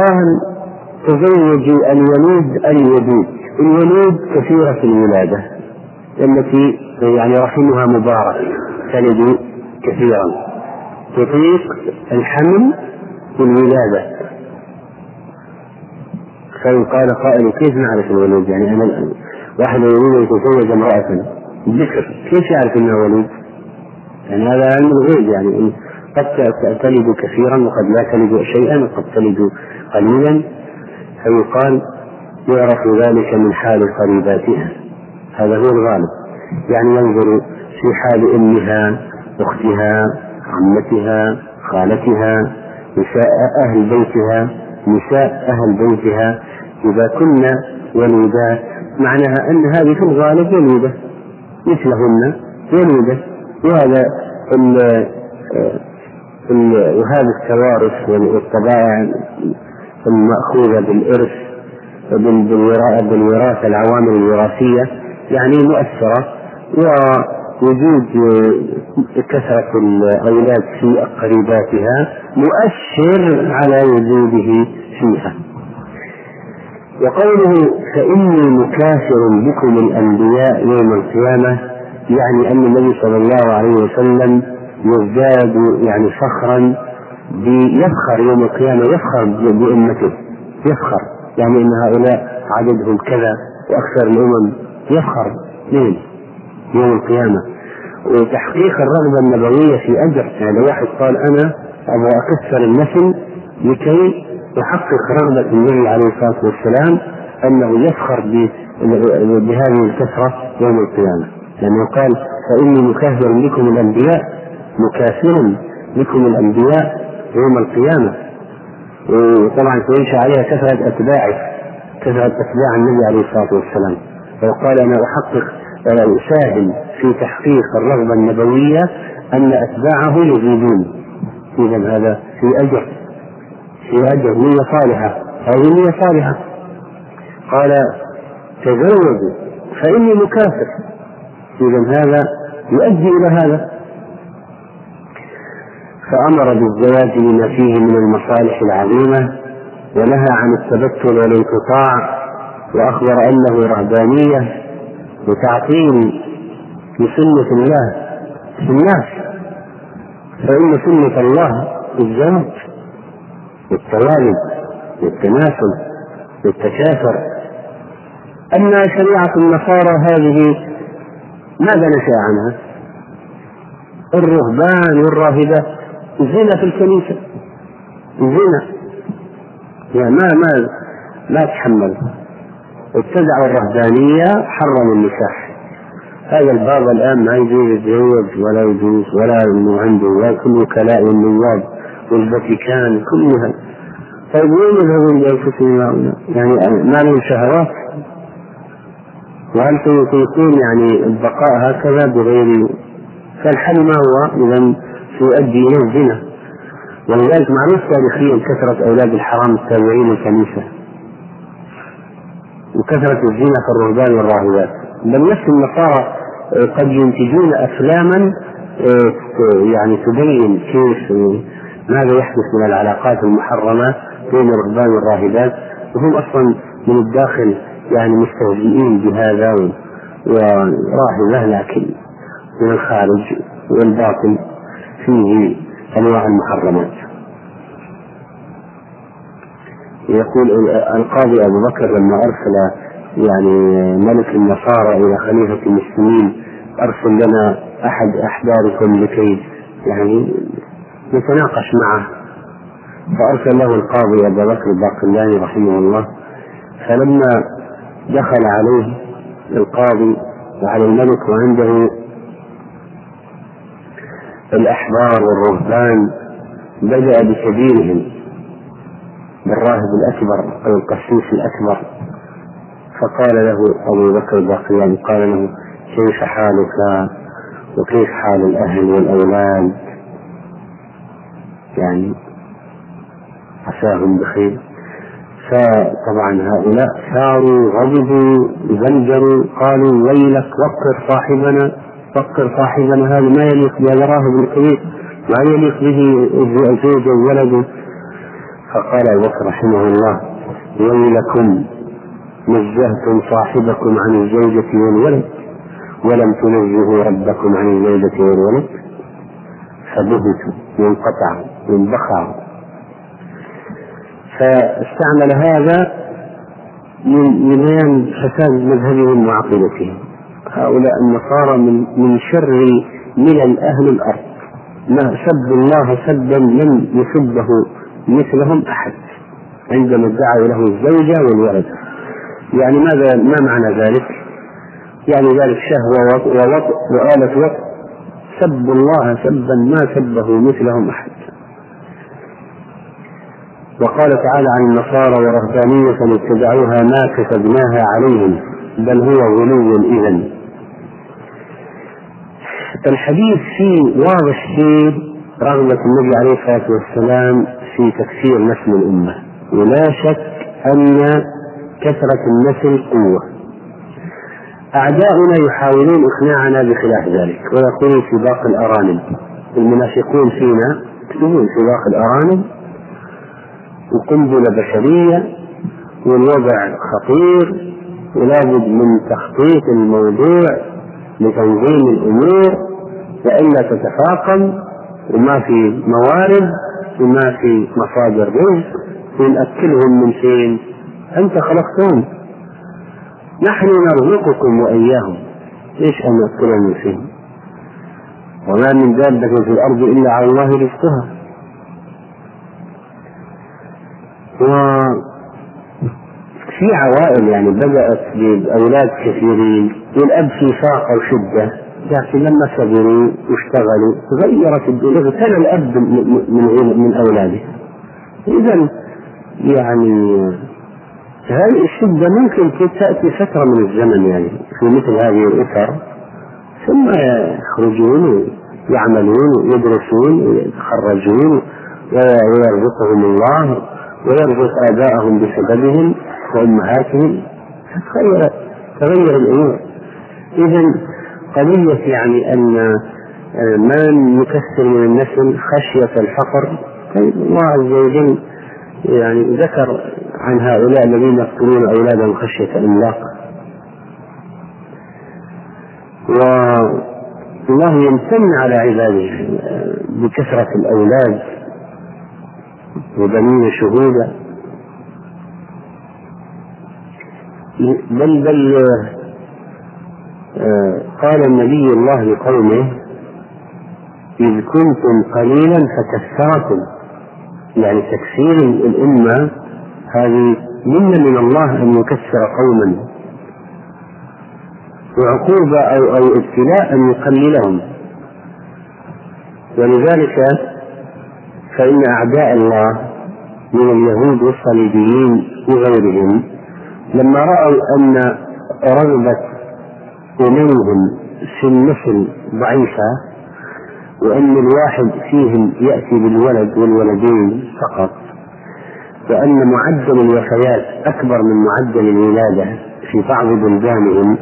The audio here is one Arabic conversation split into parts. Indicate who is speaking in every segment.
Speaker 1: فقال تزوجوا الولود الودود الولود كثيرة الولادة التي يعني رحمها مبارك تلد كثيرا. تطيق الحمل والولادة فيقال قائل كيف نعرف الولود يعني أنا واحد يريد أن يتزوج امرأة. ذكر كيف يعرف أنها ولود؟ يعني هذا علم الغيب يعني قد تلد كثيرا وقد لا تلد شيئا وقد تلد قليلا. فيقال يعرف ذلك من حال قريباتها. هذا هو الغالب. يعني ينظر في حال أمها أختها عمتها خالتها نساء أهل بيتها نساء أهل بيتها. إذا كن ولودات معناها أن هذه في الغالب ولودة. مثلهن ولودة. وهذا وهذه التوارث والطبائع المأخوذة بالإرث بالوراثة العوامل الوراثية يعني مؤثرة ووجود كثرة الأولاد في قريباتها مؤثر على وجوده فيها. وقوله فإني مكافر بكم الأنبياء يوم القيامة يعني أن النبي صلى الله عليه وسلم يزداد يعني فخرا يفخر يوم القيامة يفخر بأمته يفخر. يعني أن هؤلاء عددهم كذا وأكثر الأمم يفخر بهم يوم القيامة. وتحقيق الرغبة النبوية في أجر. يعني واحد قال أنا أبغى أكثر النسل لكي يحقق رغبة النبي عليه الصلاة والسلام أنه يفخر بهذه الكثرة يوم القيامة. لأنه قال فإني مكافر بكم الأنبياء مكافر بكم الأنبياء يوم القيامة. وطبعا سينشأ عليها كثرة أتباعه كثرة أتباع النبي عليه الصلاة والسلام. وقال أنا أحقق أساهم في تحقيق الرغبة النبوية أن أتباعه يزيدون. إذا هذا في أجر في أجر نية صالحة هذه نية صالحة. قال تزوجوا فإني مكافر. إذا هذا يؤدي إلى هذا. فأمر بالزواج لما فيه من المصالح العظيمة ونهى عن التبتل والانقطاع وأخبر أنه رهبانية وتعطيل لسنة الله في الناس. فإن سنة الله الزواج والتوالد والتناسل والتكاثر أما شريعة النصارى هذه ماذا نشأ عنها؟ الرهبان والراهبات زنا في الكنيسة. زنا يعني ما ما ما تحمل. ابتدعوا الرهبانية حرموا النكاح. هذا الباب الآن ما يجوز يتزوج ولا يجوز ولا إنه عنده ولا كل وكلاء والنواب والفاتيكان كلها. طيب وين يذهبون بأنفسهم؟ يعني ما لهم شهوات؟ وهل سيكون يعني البقاء هكذا بغير فالحل ما هو؟ إذا يؤدي إلى الزنا. ولذلك معروف تاريخيا كثرة أولاد الحرام التابعين الكنيسة وكثرة الزنا في الرهبان والراهبات. بل نفس النصارى آه، قد ينتجون أفلاما آه، يعني تبين كيف آه، ماذا يحدث من العلاقات المحرمة بين الرهبان والراهبات. وهم أصلا من الداخل يعني مستهزئين بهذا وراهبة لكن من الخارج والباطن. فيه أنواع المحرمات. يقول القاضي أبو بكر لما أرسل يعني ملك النصارى إلى خليفة المسلمين أرسل لنا أحد أحباركم لكي يعني نتناقش معه. فأرسل له القاضي أبو بكر الباقلاني رحمه الله. فلما دخل عليه القاضي وعلى الملك وعنده الأحبار والرهبان بدأ بكبيرهم بالراهب الأكبر أو القسيس الأكبر. فقال له أبو بكر الباقلاني قال له كيف حالك وكيف حال الأهل والأولاد؟ يعني عساهم بخير. فطبعا هؤلاء ثاروا غضبوا زلجروا قالوا ويلك وقر صاحبنا. فكر صاحبنا هذا ما يليق بهذا راهب كبير ما يليق به الزوج وولده فقال أبو بكر رحمه الله ويلكم نزهتم صاحبكم عن الزوجة والولد ولم تنزهوا ربكم عن الزوجة والولد. فبهتوا وانقطعوا وانبخعوا فاستعمل هذا من بيان فساد مذهبهم وعقيدتهم. هؤلاء النصارى من من شر ملل أهل الأرض. ما سبوا الله سبا لم يسبه مثلهم أحد عندما ادعوا له الزوجة والولد. يعني ماذا ما معنى ذلك؟ يعني ذلك شهوة ووطء وآلة وطء سبوا الله سبا ما سبه مثلهم أحد. وقال تعالى عن النصارى ورهبانية اتبعوها ما كتبناها عليهم بل هو غلو إذا الحديث فيه واضح فيه رغبة النبي عليه الصلاة والسلام في تكثير نسل الأمة. ولا شك أن كثرة النسل قوة. أعداؤنا يحاولون إقناعنا بخلاف ذلك ويقولون سباق الأرانب. المنافقون فينا يقولون سباق الأرانب وقنبلة بشرية والوضع خطير ولابد من تخطيط الموضوع لتنظيم الأمور وإلا تتفاقم وما في موارد وما في مصادر رزق ونأكلهم من فين؟ أنت خلقتهم نحن نرزقكم وإياهم ليش أن نأكلهم من فين؟ وما من دابة في الأرض إلا على الله رزقها وفي عوائل يعني بدأت بأولاد كثيرين والأب في فاقة وشدة لكن لما صبروا واشتغلوا تغيرت الدنيا اغتنى الأب من من أولاده. إذا يعني هذه الشدة ممكن تأتي فترة من الزمن يعني في مثل هذه الأسر ثم يخرجون ويعملون ويدرسون ويتخرجون ويرزقهم الله ويرزق آباءهم بسببهم وأمهاتهم. تغير تغير الأمور. إذا قضية يعني أن آه، ما نكثر من النسل خشية الفقر. طيب الله عز وجل يعني ذكر عن هؤلاء الذين يقتلون أولادهم خشية إملاق والله يمتن على عباده آه، بكثرة الأولاد وبنين شهودا بل بل قال النبي الله لقومه إذ كنتم قليلا فكثركم يعني تكثير الأمة هذه منة من الله أن يكثر قوما. وعقوبة أو أو ابتلاء أن يقللهم. ولذلك فإن أعداء الله من اليهود والصليبيين وغيرهم لما رأوا أن رغبة إليهم في النسل ضعيفة وأن الواحد فيهم يأتي بالولد والولدين فقط وأن معدل الوفيات أكبر من معدل الولادة في بعض بلدانهم.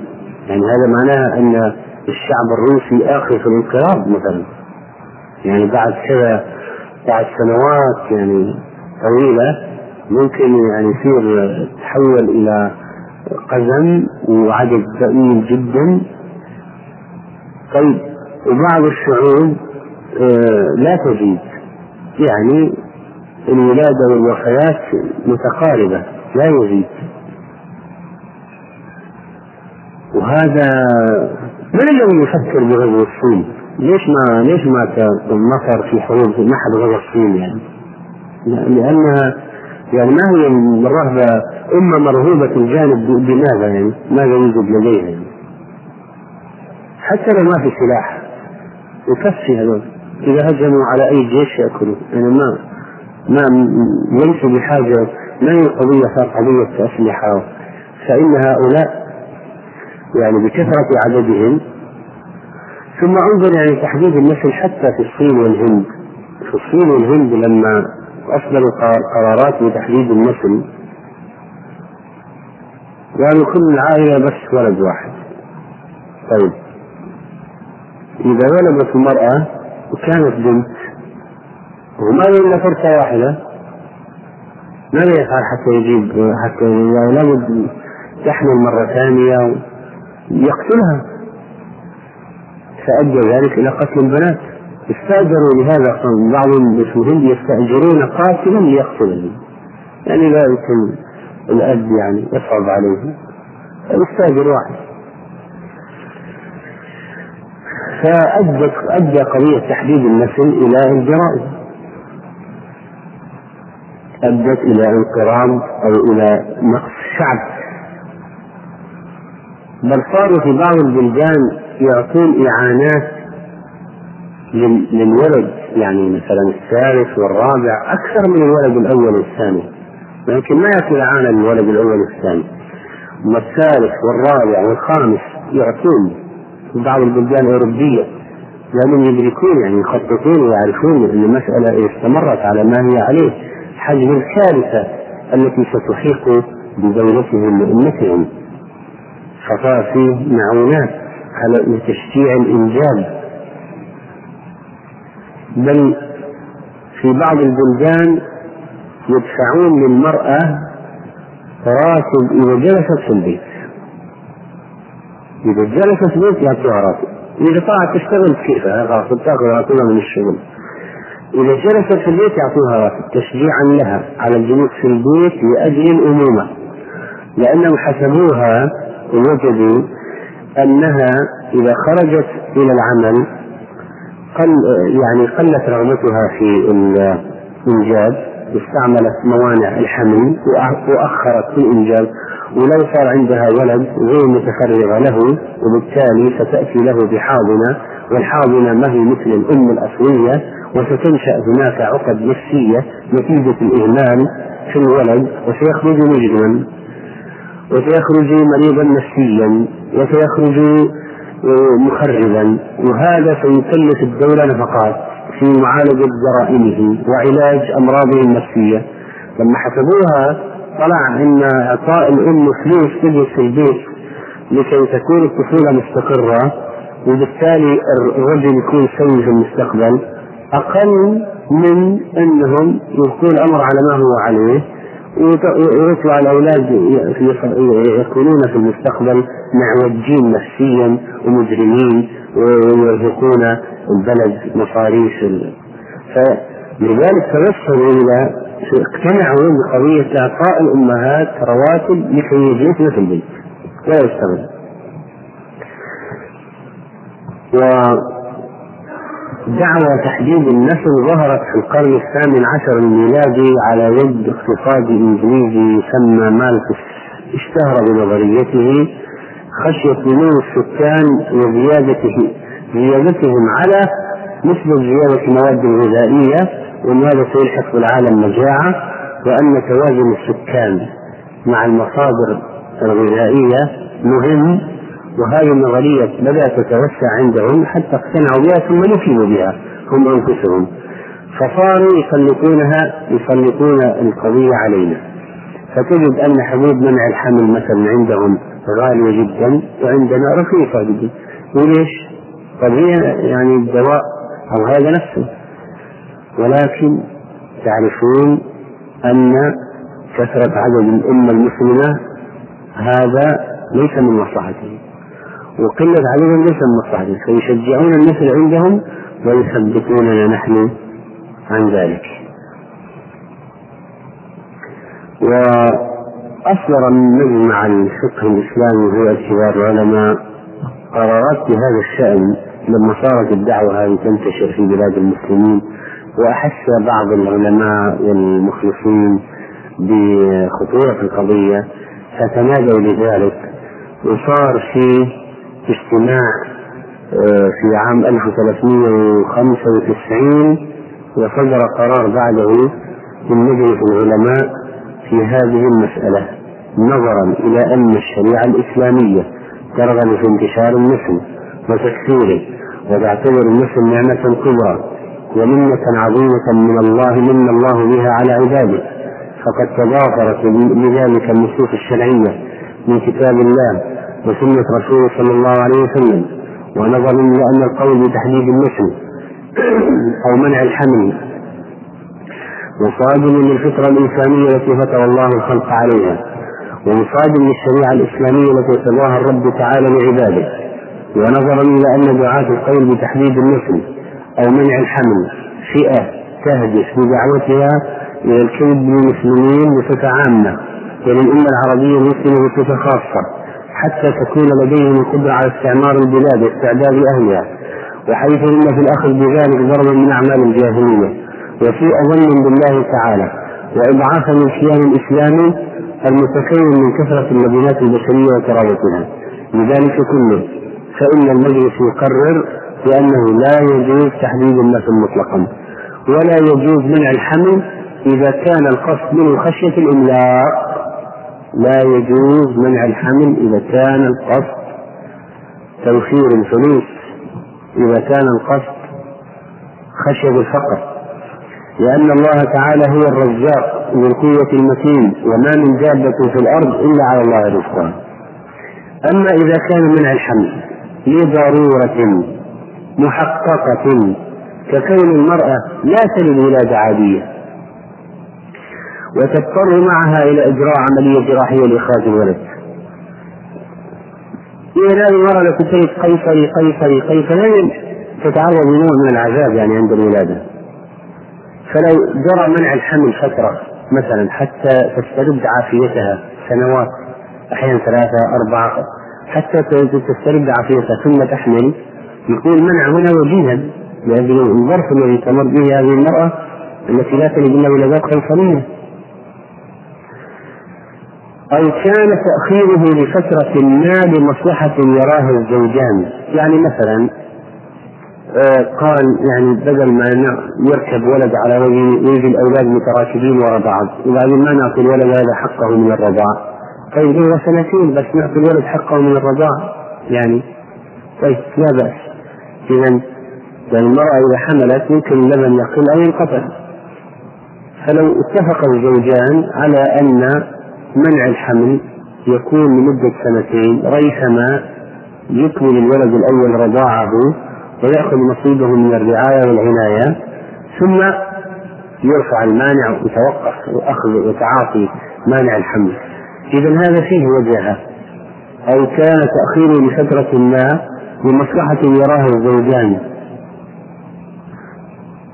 Speaker 1: يعني هذا معناه أن الشعب الروسي آخر في الانقراض مثلا. يعني بعد كذا بعد سنوات يعني طويلة ممكن يعني يصير تحول إلى قزم وعدد ضئيل جدا طيب وبعض الشعوب آه، لا تزيد يعني الولادة والوفيات متقاربة لا يزيد وهذا من الذي يفكر بغزو الصين؟ ليش ما ليش مات مصر في حروب ما حد غزا الصين يعني؟ لأنها يعني ما هي الرهبة أمة مرهوبة الجانب بماذا يعني؟ ماذا يوجد لديها يعني؟ حتى لو ما في سلاح يكفي هذول إذا هجموا على أي جيش يأكلوا يعني ما ما ليسوا بحاجة ما هي قضية قضية أسلحة فإن هؤلاء يعني بكثرة عددهم ثم انظر يعني تحديد النسل حتى في الصين والهند في الصين والهند لما أصدروا قرارات بتحديد النسل قالوا كل العائلة بس ولد واحد. طيب. إذا ولدت المرأة وكانت بنت وما إلا فرصة واحدة ماذا يفعل حتى يجيب حتى لابد تحمل مرة ثانية يقتلها فأدى ذلك إلى قتل البنات. استأجروا لهذا بعض المسلمين يستأجرون قاتلا ليقتل يعني لا يمكن الأب يعني يصعب عليه يستأجر واحد. فأدت أدى قضية تحديد النسل إلى الجرائم. أدت إلى انقراض أو إلى نقص شعب. بل صاروا في بعض البلدان يعطون إعانات للولد يعني مثلا الثالث والرابع أكثر من الولد الأول والثاني. لكن ما يعطي إعانة للولد الأول والثاني. أما الثالث والرابع والخامس يعطون. في بعض البلدان الأوروبية لأنهم يدركون يعني يخططون ويعرفون أن المسألة استمرت على ما هي عليه. حجم الكارثة التي ستحيق بدولتهم وأمتهم فصار فيه معونات على لتشجيع الإنجاب بل في بعض البلدان يدفعون للمرأة راتب إذا جلست في البيت. إذا جلست في البيت يعطوها راتب. إذا طلعت تشتغل كيف خلاص تاخذ راتبها من الشغل. إذا جلست في البيت يعطوها راتب. تشجيعا لها على الجلوس في البيت لأجل الأمومة. لأنهم حسبوها وجدوا أنها إذا خرجت إلى العمل قل يعني قلت رغبتها في الإنجاب استعملت موانع الحمل وأخرت في الإنجاب ولو صار عندها ولد غير متفرغة له وبالتالي ستأتي له بحاضنة والحاضنة ما هي مثل الأم الأصلية وستنشأ هناك عقد نفسية نتيجة الإهمال في الولد وسيخرج مجرما وسيخرج مريضا نفسيا وسيخرج مخربا وهذا سيكلف الدولة نفقات في معالجة جرائمه وعلاج أمراضه النفسية. لما حسبوها طلع أن إعطاء الأم فلوس تجلس في البيت لكي تكون الطفولة مستقرة وبالتالي الرجل يكون سوي في المستقبل. أقل من أنهم يلقون الأمر على ما هو عليه. ويطلع الأولاد يكونون في المستقبل معوجين نفسيا ومجرمين ويرهقون البلد مصاريف فلذلك توصلوا إلى اقتنعوا بقضية إعطاء الأمهات رواتب لكي يجلسن في البيت. لا يشتغل دعوى تحديد النسل ظهرت في القرن الثامن عشر الميلادي على يد اقتصادي إنجليزي يسمى مالكس اشتهر بنظريته خشية نمو السكان وزيادته زيادتهم على نسبة زيادة المواد الغذائية وأن هذا سيلحق بالعالم مجاعة؟ وأن توازن السكان مع المصادر الغذائية مهم وهذه النظرية بدأت تتوسع عندهم حتى اقتنعوا بها ثم نفذوا بها هم أنفسهم. فصاروا يسلطونها يسلطون القضية علينا. فتجد أن حبوب منع الحمل مثلا عندهم غالية جدا وعندنا رخيصة جدا. وليش؟ طيب هي يعني الدواء أو هذا نفسه. ولكن تعرفون أن كثرة عدد الأمة المسلمة هذا ليس من مصلحتهم. وقلة عددهم ليس من مصلحتهم فيشجعون النسل عندهم ويثبتوننا نحن عن ذلك. وأصدر مجمع الفقه الإسلامي هو كبار العلماء قرارات في هذا الشأن لما صارت الدعوة هذه تنتشر في بلاد المسلمين وأحس بعض العلماء والمخلصين بخطورة القضية فتنادوا لذلك وصار في اجتماع آه، في عام 1395 وصدر قرار بعده من مجلس العلماء في هذه المسألة نظرا إلى أن الشريعة الإسلامية ترغب في انتشار المسلم وتكثيره وتعتبر المسلم نعمة كبرى ومنة عظيمة من الله من الله بها على عباده. فقد تضافرت بذلك النصوص الشرعية من كتاب الله وسنة رسوله صلى الله عليه وسلم ونظرا إلى أن القول بتحديد النسل أو منع الحمل. وصادم للفطرة الإنسانية التي فطر الله الخلق عليها ومصادم للشريعة الإسلامية التي ارتضاها الرب تعالى لعباده. ونظرا إلى أن دعاة القول بتحديد النسل أو منع الحمل فئة تهدف بدعوتها إلى الكذب للمسلمين بصفة عامة وللأمة العربية المسلمة بصفة خاصة. حتى تكون لديهم القدرة على استعمار البلاد واستعداد أهلها. وحيث إن في الأخذ بذلك ضربا من أعمال الجاهلية. وسوء ظن بالله تعالى. وإضعافا للكيان الإسلامي المتكون من كثرة اللبنات البشرية وكرامتها لذلك كله فإن المجلس يقرر بأنه لا يجوز تحديد النسل مطلقا. ولا يجوز منع الحمل إذا كان القصد منه خشية الإملاق. لا يجوز منع الحمل إذا كان القصد توفير الفلوس إذا كان القصد خشية الفقر. لأن الله تعالى هو الرزاق ذو القوة المتين وما من دابة في الأرض إلا على الله رزقها. أما إذا كان منع الحمل لضرورة محققة ككون المرأة لا تلد ولادة عادية وتضطر معها إلى إجراء عملية جراحية لإخراج الولد. إذا هذه المرأة التي تلد قيصري قيصري قيصري تتعرض لنوع من العذاب يعني عند الولادة. فلو جرى منع الحمل فترة مثلا حتى تسترد عافيتها سنوات أحيانا ثلاثة أربعة حتى تسترد عافيتها ثم تحمل يكون منع هنا وجيها. لأجل الظرف الذي تمر به هذه المرأة التي لا تلد إلا ولادات قيصرية. أو كان تأخيره لفترة ما لمصلحة يراها الزوجان. يعني مثلا آه، قال يعني بدل ما يركب ولد على وجه ويجي الأولاد متراكبين ورا بعض وبعدين ما نعطي الولد هذا حقه من الرضاع. طيب هو سنتين بس نعطي الولد حقه من الرضاع. يعني طيب لا بأس. إذا المرأة إذا حملت يمكن اللبن يقل أو ينقطع فلو اتفق الزوجان على أن منع الحمل يكون لمدة سنتين ريثما يكمل الولد الأول رضاعه ويأخذ نصيبه من الرعاية والعناية ثم يرفع المانع ويتوقف أخذ وتعاطي مانع الحمل. إذا هذا فيه وجهة. أو كان تأخيره لفترة ما لمصلحة يراها الزوجان.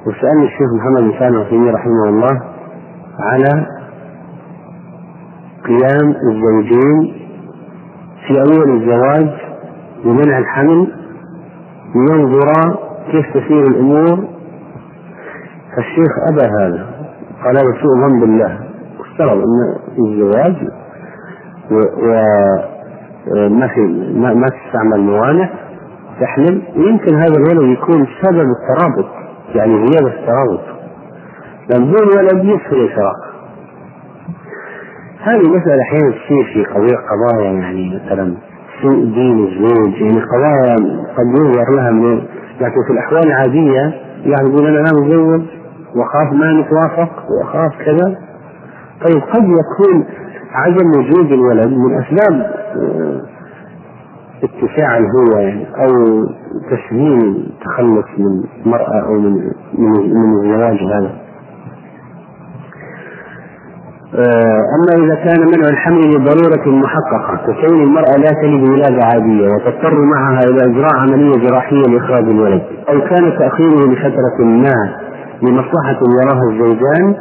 Speaker 1: وسألني الشيخ محمد بن سالم رحمه الله على قيام الزوجين في أول الزواج بمنع الحمل لينظرا كيف تسير الأمور. فالشيخ أبى هذا قال هذا سوء ظن بالله. وافترض أن الزواج وما في ما, تستعمل موانع تحمل. ويمكن هذا الولد يكون سبب الترابط يعني غياب الترابط. لأن بدون ولد يصير الفراق هذه مسألة أحيانا تصير في قضايا يعني مثلا سوء دين الزوج يعني قضايا قد ينظر لها من لكن في الأحوال العادية يعني يقول أنا لا متزوج وأخاف ما نتوافق وأخاف كذا. طيب قد يكون عدم وجود الولد من أسباب آه، اتساع الهوى يعني أو تسهيل التخلص من المرأة أو من من, الزواج هذا. أما إذا كان منع الحمل لضرورة محققة ككون المرأة لا تلد ولادة عادية وتضطر معها إلى إجراء عملية جراحية لإخراج الولد أو كان تأخيره لفترة ما لمصلحة يراها الزوجان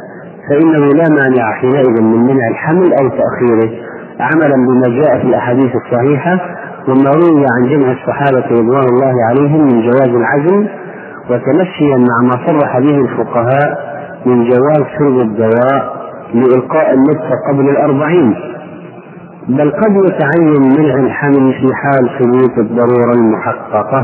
Speaker 1: فإنه لا مانع حينئذ من منع الحمل أو تأخيره. عملا بما جاء في الأحاديث الصحيحة وما روي عن جمع الصحابة رضوان الله عليهم من جواز العزل وتمشيا مع ما صرح به الفقهاء من جواز شرب الدواء. لإلقاء النطفة قبل الأربعين بل قد يتعين منع الحمل في حال ثبوت الضرورة المحققة.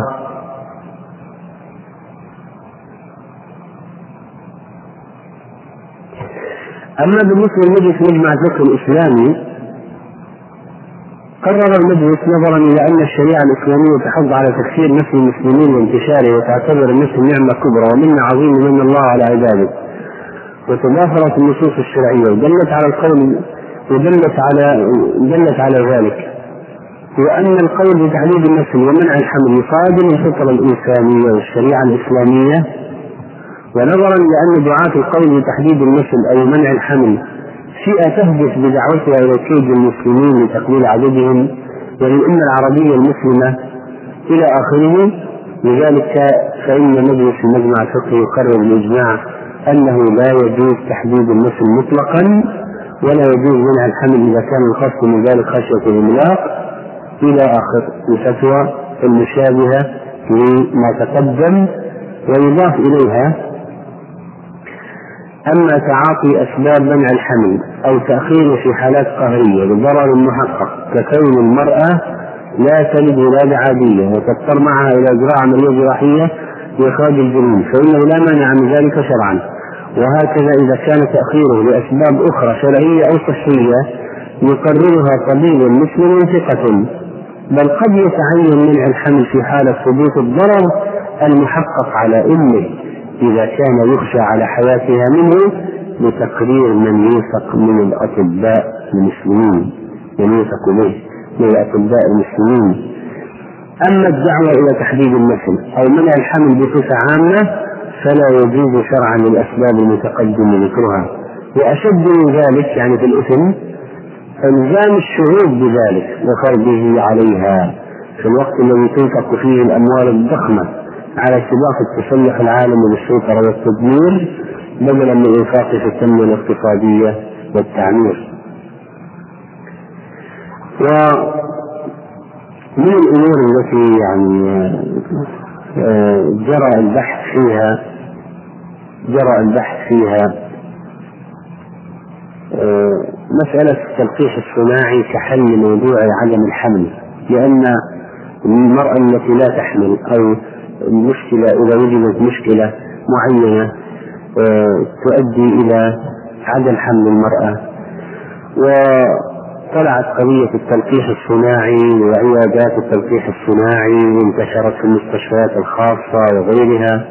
Speaker 1: أما بالنسبة لمجلس مجمع الفقه الإسلامي قرر المجلس نظرا إلى أن الشريعة الإسلامية تحض على تكفير نفس المسلمين وانتشاره وتعتبر النفس نعمة كبرى ومنة عظيمة من الله على عباده. وتضافرت النصوص الشرعية ودلت على القول ودلت على دلت على ذلك. وأن القول بتحديد النسل ومنع الحمل يصادم الفطرة الإنسانية والشريعة الإسلامية. ونظرا لأن دعاة القول بتحديد النسل أو منع الحمل فئة تهدف بدعوتها إلى كيد المسلمين لتقليل عددهم وللأمة العربية المسلمة إلى آخره. لذلك فإن مجلس المجمع الفقهي يقرر بالإجماع أنه لا يجوز تحديد النسل مطلقا ولا يجوز منع الحمل إذا كان القصد من ذلك خشية الإملاق. إلى آخر الفتوى المشابهة لما تقدم ويضاف إليها أما تعاطي أسباب منع الحمل أو تأخيره في حالات قهرية لضرر محقق ككون المرأة لا تلد ولادة عادية وتضطر معها إلى إجراء عملية جراحية لإخراج الجنين فإنه لا مانع من ذلك شرعا. وهكذا إذا كان تأخيره لأسباب أخرى شرعية أو صحية يقررها طبيب مسلم ثقة. بل قد يتعين منع الحمل في حالة ثبوت الضرر المحقق على أمه إذا كان يخشى على حياتها منه لتقرير من يوثق من الأطباء المسلمين. من يوثق به من الأطباء المسلمين. أما الدعوة إلى تحديد النسل أو منع الحمل بصفة عامة فلا يجوز شرعا للأسباب المتقدم ذكرها وأشد من ذلك يعني في الإثم إلزام الشعوب بذلك وفرضه عليها في الوقت الذي تنفق فيه الأموال الضخمة على سباق التسلح العالمي للسيطرة والتدمير بدلا من إنفاقه في التنمية الاقتصادية والتعمير. ومن الأمور التي يعني آه، جرى البحث فيها جرى البحث فيها آه، مسألة التلقيح الصناعي كحل موضوع عدم الحمل لأن المرأة التي لا تحمل أو المشكلة إذا وجدت مشكلة معينة آه، تؤدي إلى عدم حمل المرأة. وطلعت قضية التلقيح الصناعي وعيادات التلقيح الصناعي وانتشرت في المستشفيات الخاصة وغيرها.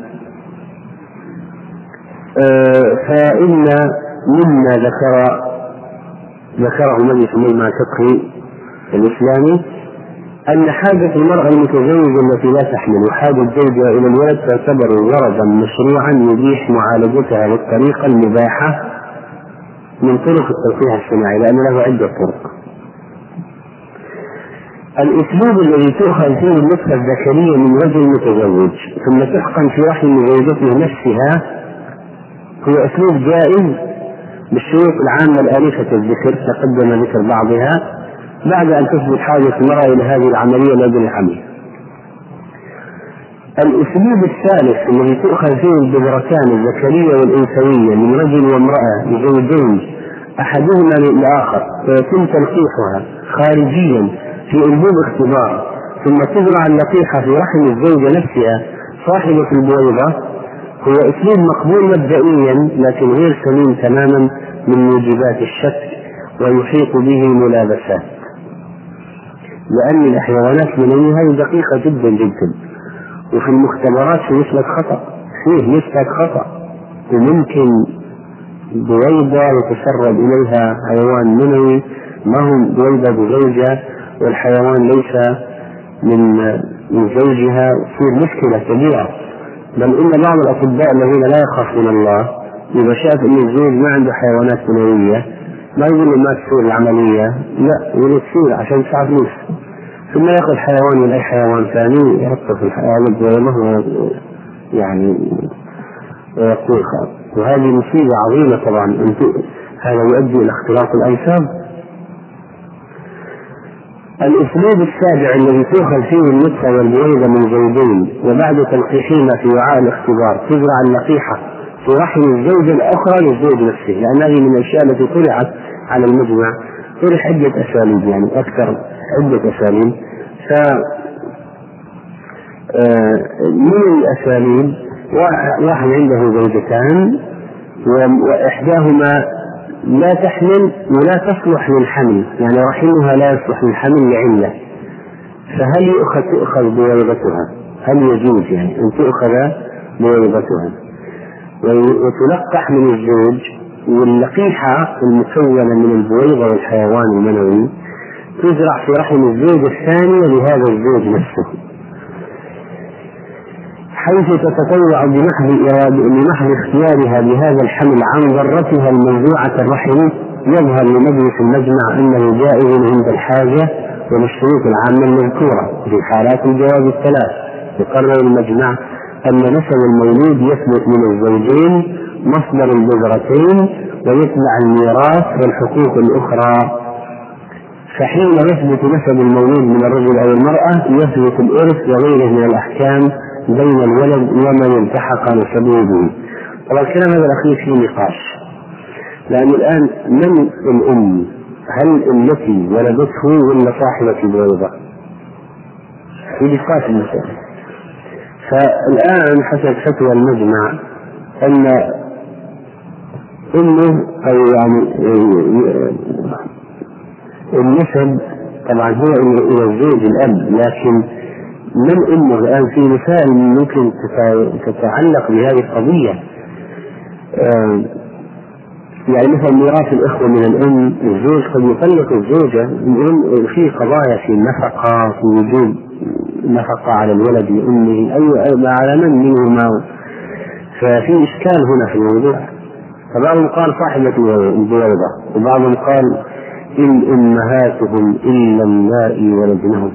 Speaker 1: آه، فإن مما ذكر ذكره مجلس المجمع الفقهي الإسلامي أن حاجة المرأة المتزوجة التي لا تحمل وحاجة زوجها إلى الولد تعتبر غرضا مشروعا يبيح معالجتها بالطريقة المباحة من طرق التلقيح الصناعي لأن له عدة طرق. الأسلوب الذي تؤخذ فيه النسخة الذكرية من رجل متزوج ثم تحقن في رحم زوجته نفسها هو أسلوب جائز بالشروط العامة الآلفة الذكر تقدم ذكر بعضها بعد أن تثبت حاجة المرأة إلى هذه العملية لأجل الحمل. الأسلوب الثالث الذي تؤخذ فيه البذرتان الذكرية والأنثوية من رجل وامرأة لزوجين أحدهما للآخر فيتم تلقيحها خارجيا في أنبوب اختبار ثم تزرع اللقيحة في رحم الزوجة نفسها صاحبة البويضة. هو أسلوب مقبول مبدئيا لكن غير سليم تماما من موجبات الشك ويحيط به ملابسات لأن الحيوانات المنوية هذه دقيقة جدا جدا. وفي المختبرات في نسبة خطأ. فيه نسبة خطأ. وممكن بويضة يتسرب إليها حيوان منوي. ما هو بويضة بزوجة؟ والحيوان ليس من من زوجها. تصير مشكلة كبيرة. بل إن بعض الأطباء الذين لا يخافون الله إذا شاف أن الزوج ما عنده حيوانات منوية ما يقول ما تصير العملية؟ لا يقول تصير عشان تدفع فلوس ثم يأخذ حيوان من أي حيوان ثاني يحطه في الحيوان ويرمه يعني ويقول وهذه مصيبة عظيمة طبعا. هذا يؤدي إلى اختلاط الأنساب. الأسلوب السابع الذي تؤخذ فيه النطفة والبويضة من زوجين وبعد تلقيحهما في وعاء الاختبار تزرع اللقيحة في رحم الزوجة الأخرى للزوج نفسه لأن هذه من الأشياء التي طرحت على المجمع طرح عدة أساليب يعني أكثر عدة أساليب. ف آه، من الأساليب؟ واحد عنده زوجتان وإحداهما لا تحمل ولا تصلح للحمل يعني رحمها لا يصلح للحمل لعلة. فهل يؤخذ تؤخذ بويضتها هل يجوز يعني أن تؤخذ بويضتها وتلقح من الزوج واللقيحة المكونة من البويضة والحيوان المنوي تزرع في رحم الزوج الثانية لهذا الزوج نفسه. حيث تتطوع بمحض بمحض اختيارها بهذا الحمل عن ذرتها المنزوعة الرحم يظهر لمجلس المجمع أنه جائز عند الحاجة وللشروط العامة المذكورة. في حالات الجواز الثلاث يقرر المجمع أن نسب المولود يثبت من الزوجين مصدر البذرتين ويتبع الميراث والحقوق الأخرى. فحين يثبت نسب المولود من الرجل أو المرأة يثبت الإرث وغيره من الأحكام بين الولد ومن التحق نسبه به. طبعا الكلام هذا الأخير فيه نقاش. لأن الآن من الأم؟ هل التي ولدته ولا صاحبة البويضة؟ في نقاش. فالآن حسب فتوى المجمع أن أمه أو يعني النسب طبعا هو إلى الزوج الأب لكن من أمه الآن في مسائل ممكن تتعلق بهذه القضية؟ آه، يعني مثلا ميراث الإخوة من الأم الزوج قد يطلق الزوجة الأم في قضايا في النفقة في وجود نفقة على الولد لأمه أي على من منهما. ففي إشكال هنا في الموضوع. فبعضهم قال صاحبة البويضة وبعضهم قال إن أمهاتهم إلا اللائي ولدنهم.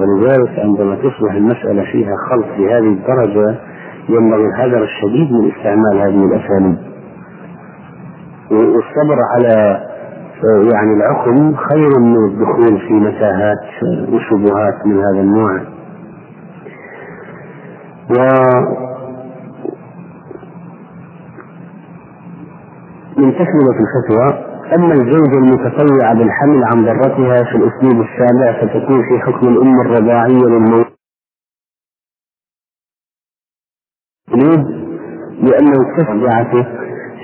Speaker 1: ولذلك عندما تصبح المسألة فيها خلط بهذه الدرجة ينبغي الحذر الشديد من استعمال هذه الأساليب. والصبر على يعني العقم خير من الدخول في متاهات وشبهات من هذا النوع. من تكملة الفتوى أما الزوجة المتطوعة بالحمل عن ذرتها في الأسلوب السابع فتكون في حكم الأم الرضاعية للمولود لأنه تشجعته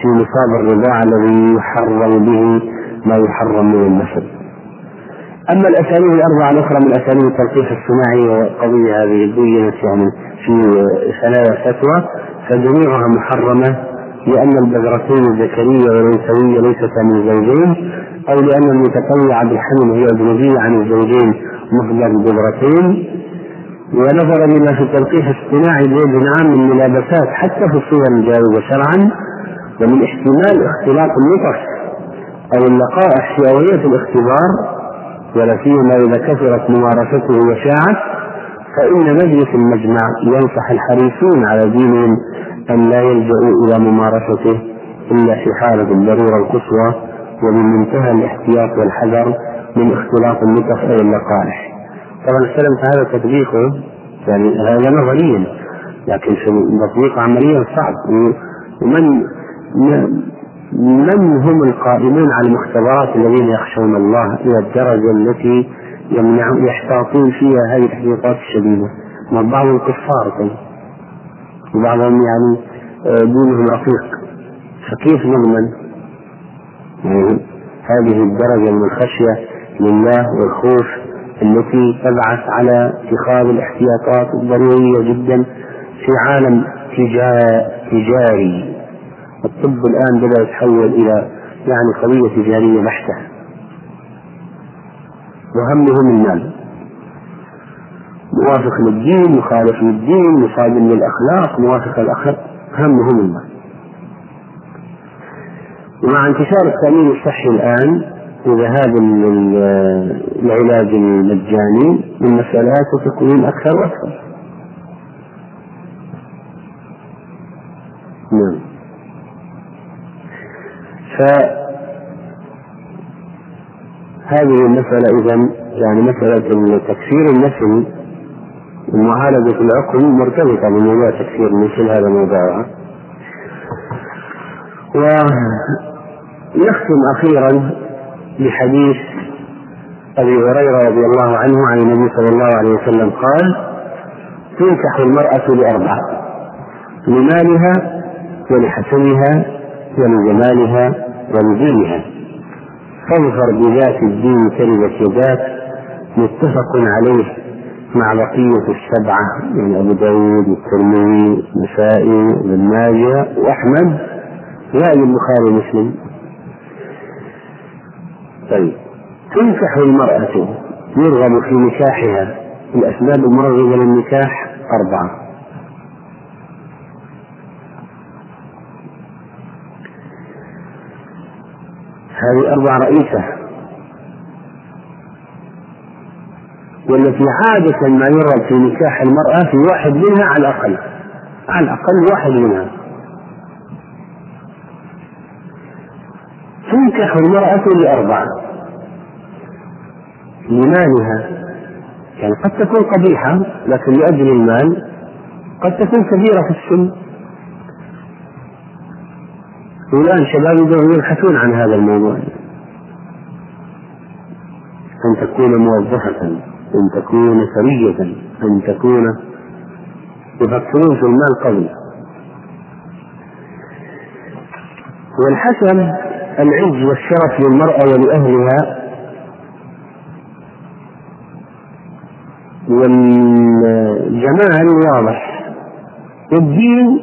Speaker 1: في نصاب الرضاعة الذي يحرم به ما يحرم من النسب. أما الأساليب الأربعة الأخرى من أساليب التلقيح الصناعي والقضية هذه بينت يعني في ثلاثة فتوى فجميعها محرمة لأن البذرتين الذكرية والأنثوية ليستا من زوجين أو لأن المتطوع بالحمل هي أجنبية عن الزوجين مصدر البذرتين ونظرا لما في التلقيح الصناعي بوجه عام من ملابسات حتى في الصور الجائزة شرعا ومن احتمال اختلاط النطف أو اللقائح في أولية الاختبار ولا سيما إذا كثرت ممارسته وشاعت فإن مجلس المجمع ينصح الحريصين على دينهم أن لا يلجأوا إلى ممارسته إلا في حالة الضرورة القصوى ومن منتهى الاحتياط والحذر من اختلاط النطف أو اللقائح. طبعا السلام هذا تطبيقه يعني هذا نظريا لكن في تطبيق عمليا صعب. ومن من هم القائمون على المختبرات الذين يخشون الله إلى الدرجة التي يمنع يحتاطون فيها هذه التحقيقات الشديدة؟ بعضهم كفار طيب وبعضهم يعني آه، دونهم رفيق فكيف نضمن يعني هذه الدرجة من الخشية لله والخوف التي تبعث على اتخاذ الاحتياطات الضرورية جدا في عالم تجاري. الطب الآن بدأ يتحول إلى يعني قضية تجارية بحتة. وهمهم المال موافق للدين مخالف للدين مصادم للأخلاق موافق للأخلاق همهم المال ومع انتشار التأمين الصحي الآن وذهاب العلاج المجاني المسألة ستكون أكثر وأكثر. نعم. فهذه المسألة إذا يعني مسألة تكفير النسل ومعالجة العقل مرتبطة بموضوع تكفير مثل هذا موضوعها ويختم أخيرا بحديث أبي هريرة رضي الله عنه عن النبي صلى الله عليه وسلم قال تنكح المرأة لأربعة لمالها ولحسنها ولجمالها ولدينها. فاظفر بذات الدين تربت يداك متفق عليه مع بقية السبعة من أبو داود والترمذي والنسائي وابن ماجه وأحمد وأبي البخاري ومسلم. طيب تنكح المرأة يرغب في نكاحها؟ الأسباب المروجة للنكاح أربعة. هذه أربعة رئيسة. والتي عادة ما يرد في نكاح المرأة في واحد منها على الأقل. على الأقل واحد منها. تنكح المرأة لأربعة. لمالها. يعني قد تكون قبيحة لكن لأجل المال قد تكون كبيرة في السن. والآن شباب يبحثون عن هذا الموضوع. أن تكون موظفة. أن تكون ثرية أن تكون يفكرون في المال قبل والحسن العز والشرف للمرأة ولأهلها والجمال واضح. والدين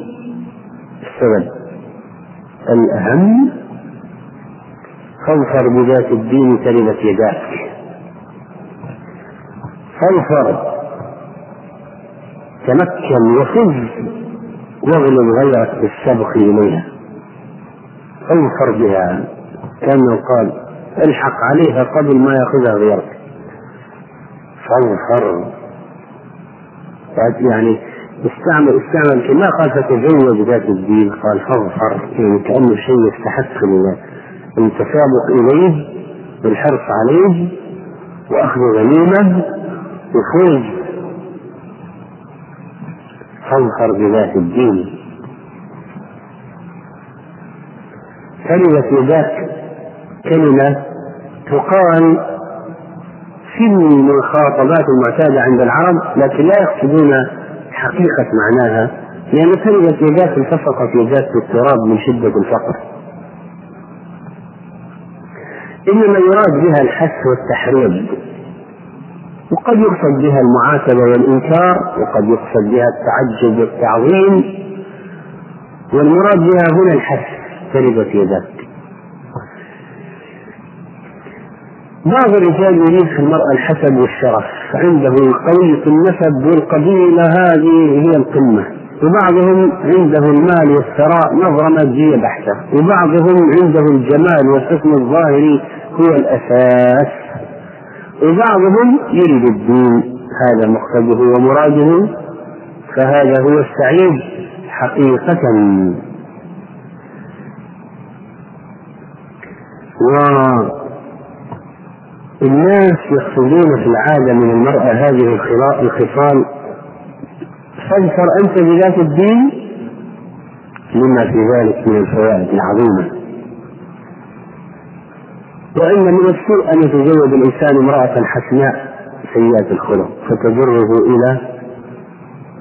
Speaker 1: السبب الأهم. فاظفر بذات الدين تربت يداك. فاظفر تمكن وفز واغلب غيرك بالسبق إليها. اظفر بها كأنه قال الحق عليها قبل ما يأخذها غيرك. فاظفر يعني استعمل استعمل ما قال فتزوج ذات الدين قال فاظفر يعني كأنه شيء يستحق التسابق إليه والحرص عليه وأخذ غنيمة. وفوز فاظفر بذات الدين. كلمة يداك كلمة تقال في المخاطبات المعتادة عند العرب لكن لا يقصدون حقيقة معناها لأن كلمة يداك التصقت يداك بالتراب من شدة الفقر. إنما يراد بها الحث والتحريض. وقد يقصد بها المعاتبة والإنكار وقد يقصد بها التعجب والتعظيم والمراد بها هنا الحث تربت يداك بعض الرجال يريد في المرأة الحسب والشرف عنده قوية النسب والقبيلة هذه هي القمة. وبعضهم عنده المال والثراء نظرة مادية بحتة وبعضهم عنده الجمال والحسن الظاهري هو الأساس. وبعضهم يريد الدين هذا مقصده ومراده فهذا هو السعيد حقيقة. و الناس يقصدون في العادة من المرأة هذه الخصال. فاذكر أنت بذات الدين لما في ذلك من الفوائد العظيمة. وإن من السوء أن يتزوج الإنسان امرأة حسناء سيئة الخلق. فتجره إلى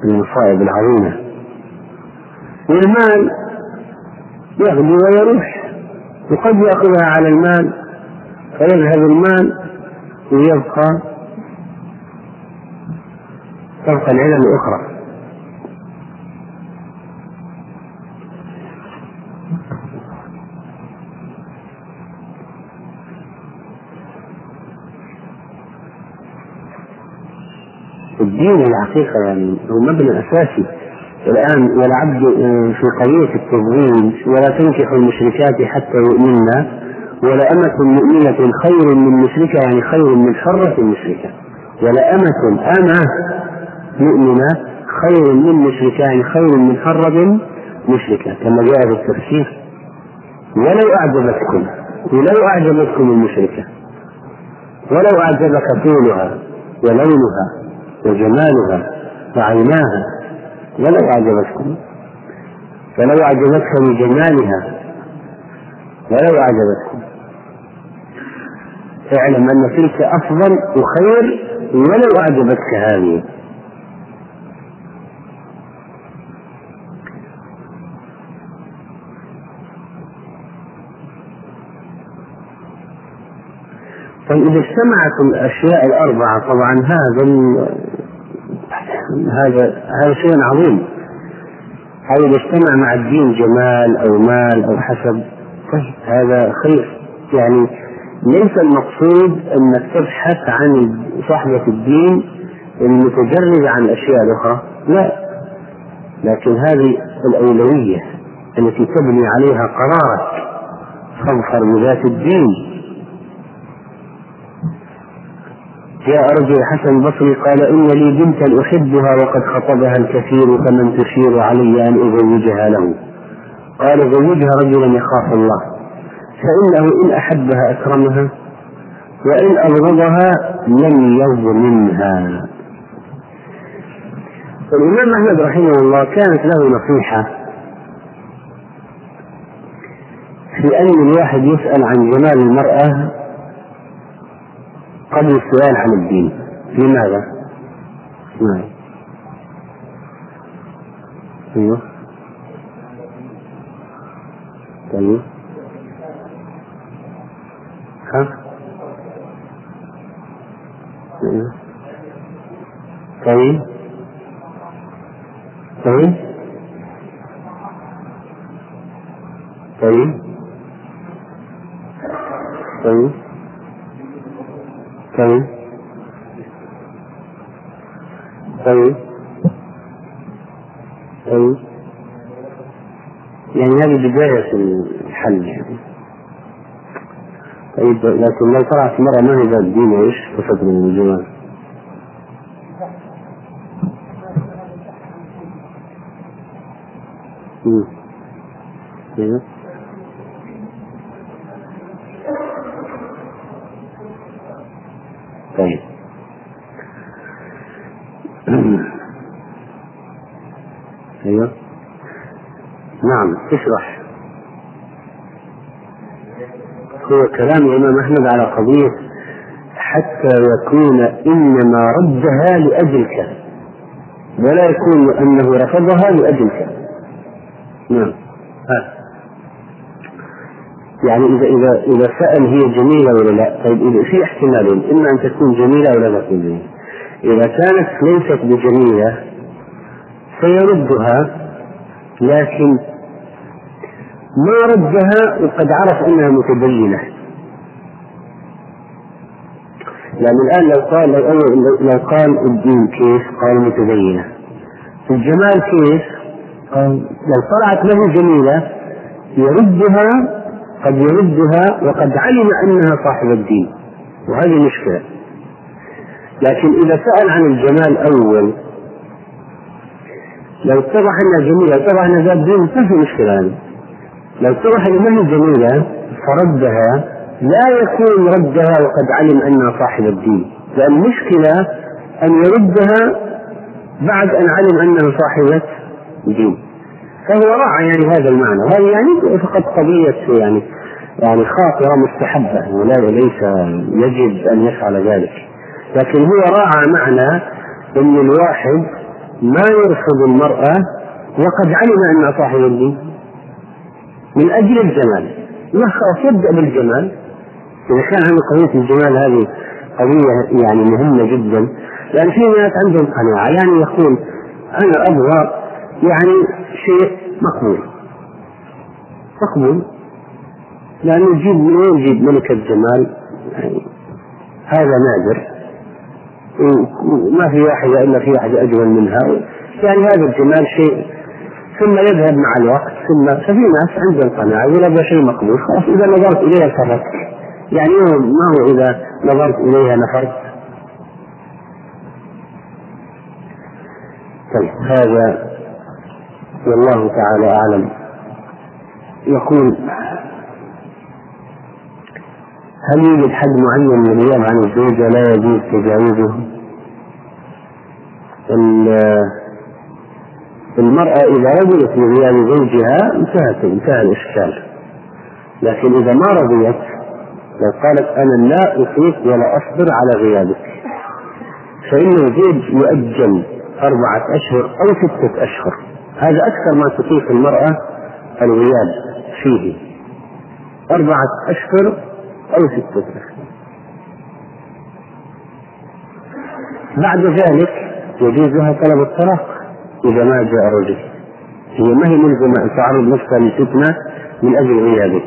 Speaker 1: المصائب العظيمة. والمال يغدو ويروح. وقد يأخذها على المال فيذهب المال ويبقى تبقى العلل الأخرى. الدين الحقيقة يعني هو مبنى أساسي. الآن والعبد في قضية التزويج ولا تنكحوا المشركات حتى يؤمنن ولأمة مؤمنة خير من مشركة يعني خير من حرة مشركة ولأمة أمة مؤمنة خير من مشركة يعني خير من حرة مشركة كما جاء في التفسير. ولو أعجبتكم ولو أعجبتكم المشركة ولو أعجبك طولها ولونها وجمالها وعيناها ولو أعجبتكم فلو أعجبتك بجمالها ولو أعجبتكم. اعلم أن تلك أفضل وخير ولو أعجبتك هذه. طيب إذا اجتمعت الأشياء الأربعة طبعا هذا هذا هذا شيء عظيم. هذا إذا اجتمع مع الدين جمال أو مال أو حسب طيب هذا خير. يعني ليس المقصود انك تبحث عن صاحبة الدين المتجرد عن الأشياء الأخرى لا. لكن هذه الأولوية التي تبني عليها قرارك فاظفر بذات الدين. جاء رجل حسن البصري قال إن لي بنتا أحبها وقد خطبها الكثير فمن تشير علي أن أزوجها له. قال زوجها رجلا يخاف الله. فإنه إن أحبها أكرمها وإن أبغضها لم يظلمها والإمام أحمد رحمه الله كانت له نصيحة في أن الواحد يسأل عن جمال المرأة قبل السؤال عن الدين. لماذا؟ نعم. أيوه. طيب ها؟ أيوه. طيب طيب طيب طيب طيب. طيب. طيب. يعني هذه بداية الحل يعني. طيب لكن لو طلعت مرة ما هي ذات دين إيش؟ تفضل من الجمال. أيوه طيب. أيوه. نعم اشرح. هو كلام الإمام أحمد على قضية حتى يكون إنما ردها لاجلك ولا يكون أنه رفضها لاجلك نعم. ها. يعني اذا اذا إذا سأل هي جميلة ولا لا طيب إذا في احتمالين إما أن تكون جميلة ولا لا تكون جميلة. إذا كانت ليست بجميلة سيردها لكن ما ردها وقد عرف أنها متدينه يعني الآن لو قال لو, لو قال الدين كيف؟ قال متدينه الجمال كيف؟ قال لو طلعت له جميلة يردها قد يردها وقد علم أنها صاحب الدين. وهذه مشكلة. لكن إذا سأل عن الجمال أول لو اتضح أنها جميلة اتضح أنها ذات دين ما في مشكلة. هذه لو اتضح هي جميلة فردها لا يكون ردها وقد علم أنها صاحب الدين. لأن المشكلة أن يردها بعد أن علم أنها صاحبة دين فهو راعى يعني هذا المعنى. وهذه يعني فقط قضية يعني يعني خاطرة مستحبة ولا ليس يجب أن يفعل ذلك. لكن هو راعى معنى أن الواحد ما يرفض المرأة وقد علم أنها صاحب الدين من أجل الجمال. خلاص يبدأ بالجمال. إذا كان هذه قضية الجمال هذه قضية يعني مهمة جدا. لأن في ناس عندهم قناعة يعني يقول أنا أبغى يعني شيء مقبول. مقبول. لأنه يجيب من وين يجيب ملكة جمال يعني هذا نادر. وما في واحدة إلا في واحدة أجمل منها. يعني هذا الجمال شيء. ثم يذهب مع الوقت. ثم ففي ناس عندهم قناعة إذا نبغى شيء مقبول خلاص إذا نظرت إليها كفرت يعني ما هو إذا نظرت إليها نفرت. طيب هذا والله تعالى أعلم. يقول هل يوجد حد معين من الغياب عن الزوجة لا يجوز تجاوزه؟ المرأة إذا رضيت بغياب زوجها انتهت انتهى الإشكال. لكن إذا ما رضيت لو قالت أنا لا أطيق ولا أصبر على غيابك فإن الزوج يؤجل أربعة أشهر أو ستة أشهر. هذا أكثر ما تطيق المرأة الغياب فيه. أربعة أشهر أو ستة أشهر بعد ذلك يجوز لها طلب الطلاق إذا ما جاء رجل هي ما هي ملزمة أن تعرض نفسها لفتنة من أجل غيابه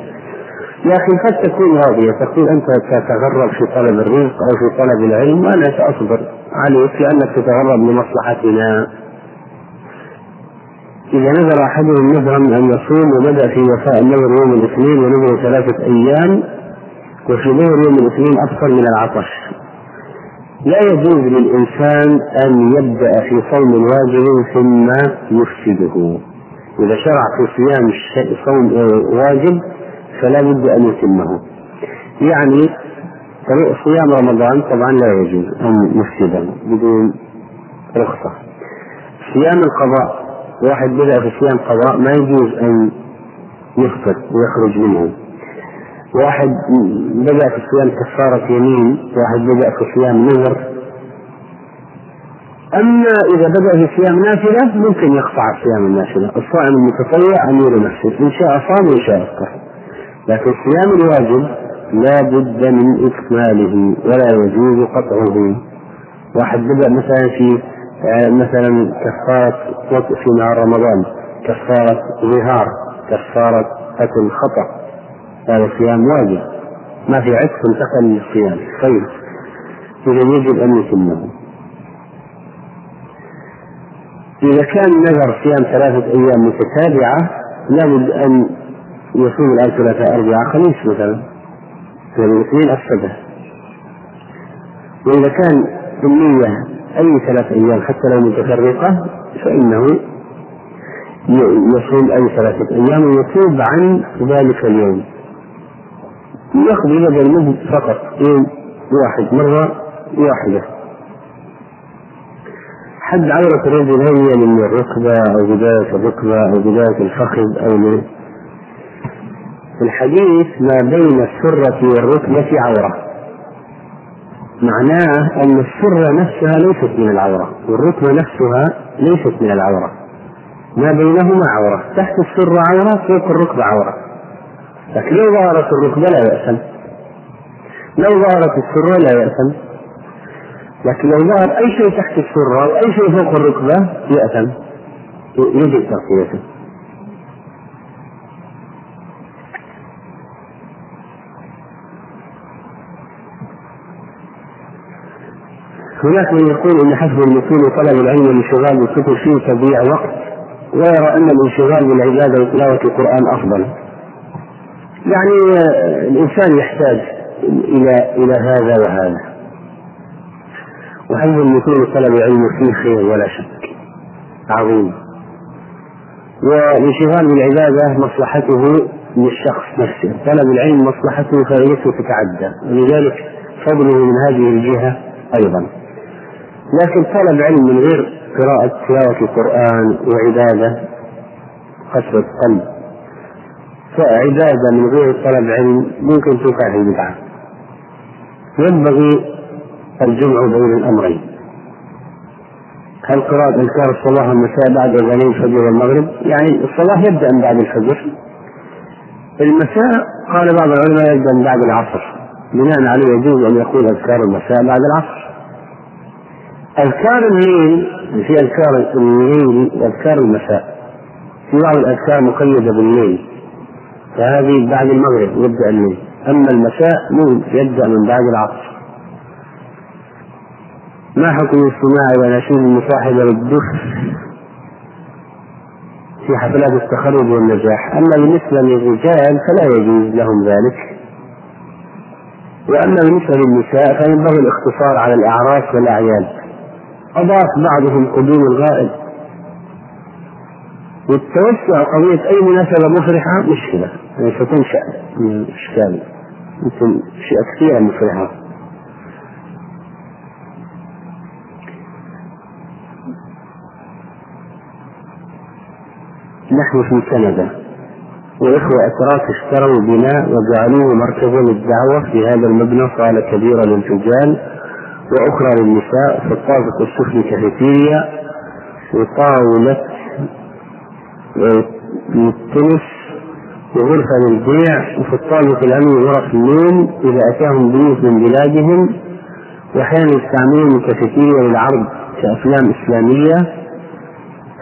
Speaker 1: لكن قد تكون راضية. تقول أنت تتغرب في طلب الرزق أو في طلب العلم. وأنا سأصبر عليك لأنك تتغرب لمصلحتنا. إذا نذر أحدهم نذرا أن يصوم وبدأ في وفاء النذر يوم الاثنين ونذر ثلاثة أيام وفي نذر يوم الاثنين أكثر من العطش. لا يجوز للإنسان أن يبدأ في صوم واجب ثم يفسده. إذا شرع في صيام صوم واجب فلا بد أن يتمه. يعني صيام رمضان طبعا لا يجوز أن يفسده بدون رخصة. صيام القضاء واحد بدأ في صيام قضاء ما يجوز أن يفطر ويخرج منه. واحد بدأ في صيام كفارة يمين واحد بدأ في صيام نذر. أما إذا بدأ في صيام نافلة ممكن يقطع صيام النافلة. الصائم المتطوع أمير نفسه إن شاء صام وإن شاء أفطر. لكن صيام الواجب لا بد من إكماله ولا يجوز قطعه. واحد بدأ مثلا في آه، مثلا كفارة في نهار رمضان كفارة ظهار كفارة قتل خطأ. هذا صيام واجب. ما في عتق انتقل للصيام طيب. إذا يجب أن يتمه إذا كان نذر صيام ثلاثة أيام متتابعة لابد أن يصوم الآن ثلاثة أربعة خميس مثلا. الاثنين أفسده وإذا كان بالنية أي ثلاث أيام حتى لو متفرقة فإنه يصوم أي ثلاثة أيام ويتوب عن ذلك اليوم. يقضي بدل منه فقط. يوم واحد. مرة واحدة. حد عورة الرجل هل هي من الركبة أو بداية الركبة أو بداية الفخذ أو من الحديث ما بين السرة والركبة عورة. معناه أن السرة نفسها ليست من العورة والركبة نفسها ليست من العورة. ما بينهما عورة. تحت السرة عورة فوق الركبة عورة. لكن لو ظهرت الركبة لا يأثم لو ظهرت السرة لا يأثم لكن لو ظهر أي شيء تحت السرة أو أي شيء فوق الركبة يأثم يجب تغطيته هناك من يقول إن حفظ المتون وطلب العلم والانشغال بالكتب فيه تضييع وقت ويرى أن الانشغال بالعبادة وتلاوة القرآن أفضل. يعني الإنسان يحتاج إلى إلى هذا وهذا. وحفظ المتون طلب العلم فيه خير ولا شك. عظيم. والانشغال بالعبادة مصلحته للشخص نفسه. طلب العلم مصلحته فائدته تتعدى. ولذلك فضله من هذه الجهة أيضا. لكن طلب علم من غير قراءة تلاوة القرآن وعبادة قسوة قلب عبادة من غير طلب علم ممكن توقع في البدعة. ينبغي الجمع بين الأمرين. هل قراءة أذكار الصباح والمساء بعد أذانين الفجر والمغرب؟ يعني الصباح يبدأ من بعد الفجر. المساء قال بعض العلماء يبدأ من بعد العصر. بناء عليه يجوز أن يقول أذكار المساء بعد العصر. أذكار الليل في أذكار الليل وأذكار المساء. في بعض الأذكار مقيدة بالليل. فهذه بعد المغرب يبدأ الليل أما المساء يبدأ من بعد العصر. ما حكم السماع ونشيد المصاحبة للدف في حفلات التخرج والنجاح. أما بالنسبة للرجال فلا يجوز لهم ذلك. وأما بالنسبة للنساء فينبغي الاقتصار على الأعراس والأعياد. أضاف بعضهم قدوم الغائب. والتوسع قضية أي مناسبة مفرحة مشكلة. يعني ستنشأ من إشكال مثل أشياء كثيرة مفرحة. نحن في كندا وإخوة أتراك اشتروا بناء وجعلوه مركزا للدعوة في هذا المبنى صالة كبيرة للرجال وأخرى للنساء في الطابق السفلي كافيتيريا وطاولة للتنس وغرفة للبيع وفي الطابق الثاني غرف النوم إذا أتاهم ضيوف من بلادهم. وأحيانا يستعملون الكافيتيريا للعرض كأفلام إسلامية.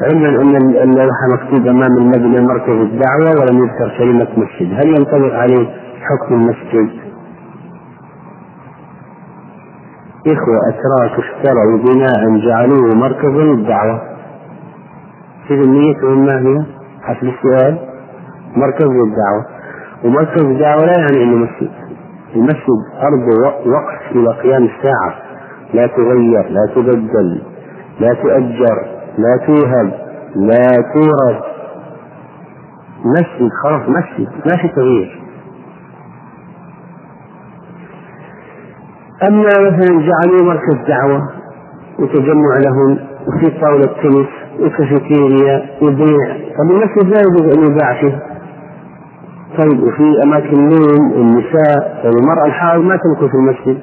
Speaker 1: علما أن اللوحة مكتوب أمام المبنى مركز الدعوة ولم يذكر كلمة مسجد. هل ينطبق عليه حكم المسجد؟ إخوة أتراك اشتروا بناء جعلوه مركزا للدعوة إذا نيتهم ما هي؟ حسب السؤال. مركز للدعوة. ومركز الدعوة لا يعني أنه مسجد. المسجد أرض وقف إلى قيام الساعة. لا تغير لا تبدل لا تؤجر لا توهب لا تورد. مسجد خلاص مسجد. ما في تغيير. أما مثلا جعلوا مركز دعوة وتجمع لهم وفي طاولة تنس وكافيتيريا وبيع. طب المسجد لا يجوز أن يباع فيه؟ طيب وفي أماكن النوم النساء طيب المرأة الحائض ما تمكث في المسجد.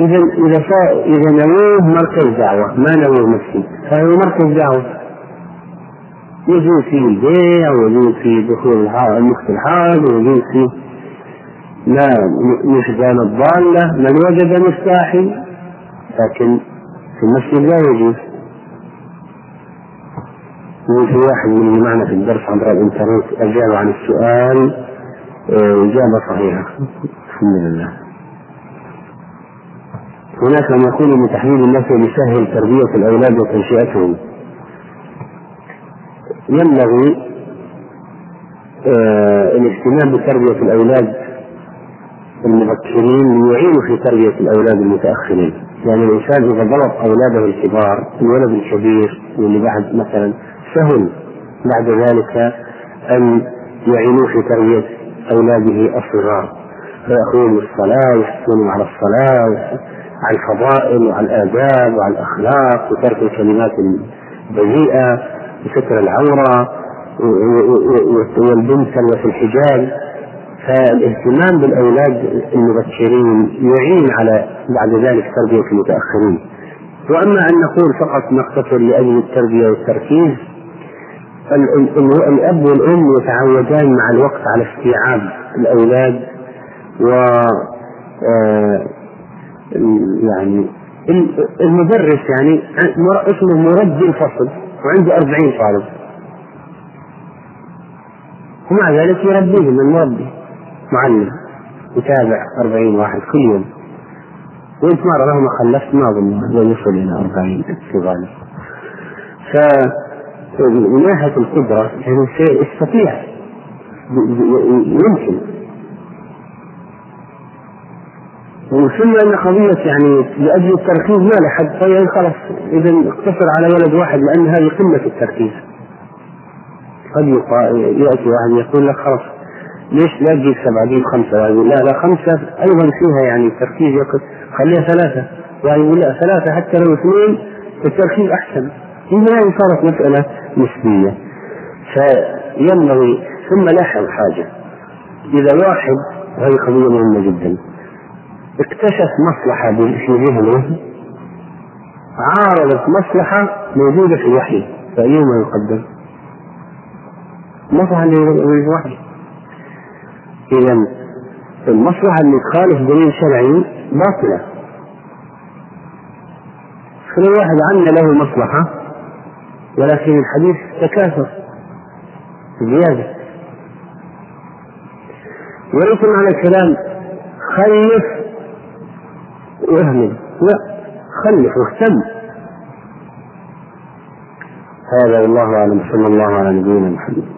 Speaker 1: إذا إذا إذا نووه مركز دعوة ما نووه مسجد. فهو مركز دعوة. يجوز فيه البيع ويجوز فيه دخول المخت الحائض ويجوز فيه لا مشجان الضالة من وجد مفتاحي لكن في المسجد لا يجوز. في واحد من معنا في الدرس عبر الانترنت اجاب عن السؤال آه، إجابة صحيحة. الحمد لله. هناك من يقول ان تحليل النفس يسهل تربية الأولاد وتنشئتهم. ينبغي آه الاهتمام بتربية الأولاد المبكرين ليعينوا في تربية الأولاد المتأخرين. يعني الإنسان إذا ضرب أولاده الكبار الولد الكبير واللي بعد مثلا سهل بعد ذلك أن يعينوا في تربية أولاده الصغار. فيأخذون الصلاة ويحثون على الصلاة على الفضائل وعلى الآداب وعلى الأخلاق وترك الكلمات البذيئة وستر العورة والبنت تلبس الحجاب. فالاهتمام بالأولاد المبكرين يعين على بعد ذلك تربية المتأخرين. وأما أن نقول فقط نقتصر لأجل التربية والتركيز الأب والأم يتعودان مع الوقت على استيعاب الأولاد و آه، يعني المدرس يعني اسمه مربي الفصل وعنده أربعين طالب. ومع ذلك يربيهم المربي معلم يتابع أربعين واحد كل يوم. وانت مرة مهما خلفت ما أظن يصل إلى أربعين في غالب ناحية القدرة يعني يستطيع. يمكن. وثم أن قضية يعني لأجل التركيز؟ ما له حد. طيب خلاص. إذا اقتصر على ولد واحد لأن هذه قمة التركيز. قد يأتي واحد يقول لك خلاص. ليش لا تجيب سبعة جيب خمسة لا لا خمسة أيضا فيها يعني تركيز خليها ثلاثة. يعني لا ثلاثة حتى لو اثنين التركيز أحسن. إذا صارت مسألة نسبية فينبغي ثم لاحظ حاجة. إذا واحد وهي قضية مهمة جدا اكتشف مصلحة في ذهنه عارضت مصلحة موجودة في الوحي فأيهما يقدم؟ في الوحي. إذا المصلحة اللي تخالف دليل شرعي باطلة. فلو واحد عمل له مصلحة ولكن الحديث تكاثر زيادة. وليس معنى الكلام خلف واهمل لا خلف واهتم. هذا والله أعلم صلى الله على نبينا محمد.